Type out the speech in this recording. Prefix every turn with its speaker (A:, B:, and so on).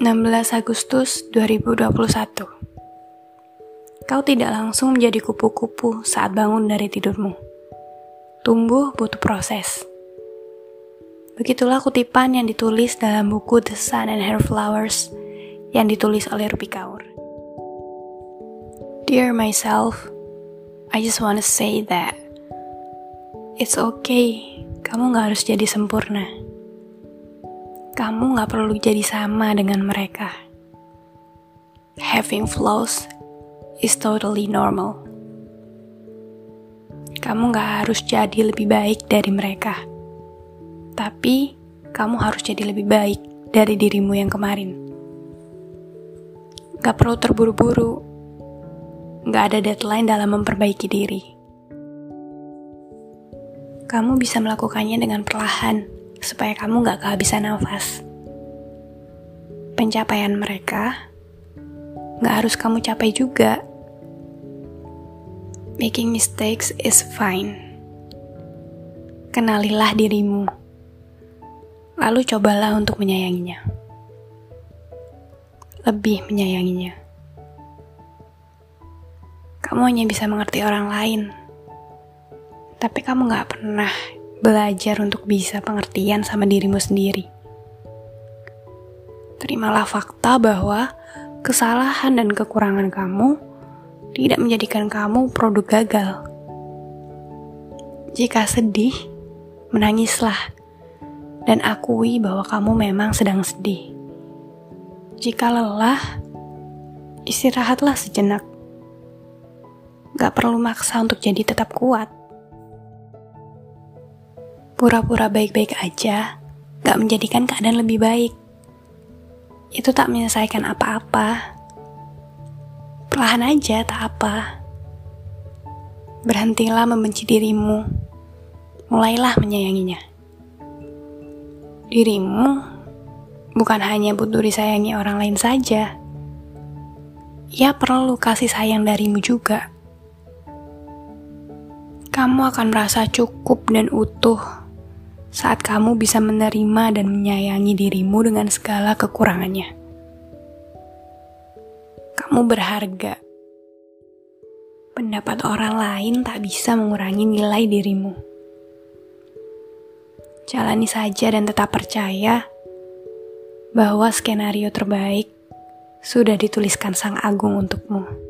A: 16 Agustus 2021 Kau tidak langsung menjadi kupu-kupu saat bangun dari tidurmu. Tumbuh butuh proses. Begitulah kutipan yang ditulis dalam buku The Sun and Her Flowers yang ditulis oleh Rupi Kaur. Dear myself, I just wanna say that it's okay, kamu gak harus jadi sempurna kamu gak perlu jadi sama dengan mereka. Having flaws is totally normal. Kamu gak harus jadi lebih baik dari mereka. Tapi, kamu harus jadi lebih baik dari dirimu yang kemarin. Gak perlu terburu-buru. Gak ada deadline dalam memperbaiki diri. Kamu bisa melakukannya dengan perlahan supaya kamu gak kehabisan nafas. Pencapaian mereka gak harus kamu capai juga. Making mistakes is fine. Kenalilah dirimu, lalu cobalah untuk menyayanginya. Lebih menyayanginya. Kamu hanya bisa mengerti orang lain, tapi kamu gak pernah belajar untuk bisa pengertian sama dirimu sendiri. Terimalah fakta bahwa kesalahan dan kekurangan kamu tidak menjadikan kamu produk gagal. Jika sedih, menangislah dan akui bahwa kamu memang sedang sedih. Jika lelah, istirahatlah sejenak. Gak perlu maksa untuk jadi tetap kuat pura-pura baik-baik aja gak menjadikan keadaan lebih baik. Itu tak menyelesaikan apa-apa. Perlahan aja tak apa. Berhentilah membenci dirimu. Mulailah menyayanginya. Dirimu bukan hanya butuh disayangi orang lain saja. Ia perlu kasih sayang darimu juga. Kamu akan merasa cukup dan utuh saat kamu bisa menerima dan menyayangi dirimu dengan segala kekurangannya. Kamu berharga. Pendapat orang lain tak bisa mengurangi nilai dirimu. Jalani saja dan tetap percaya bahwa skenario terbaik sudah dituliskan Sang Agung untukmu.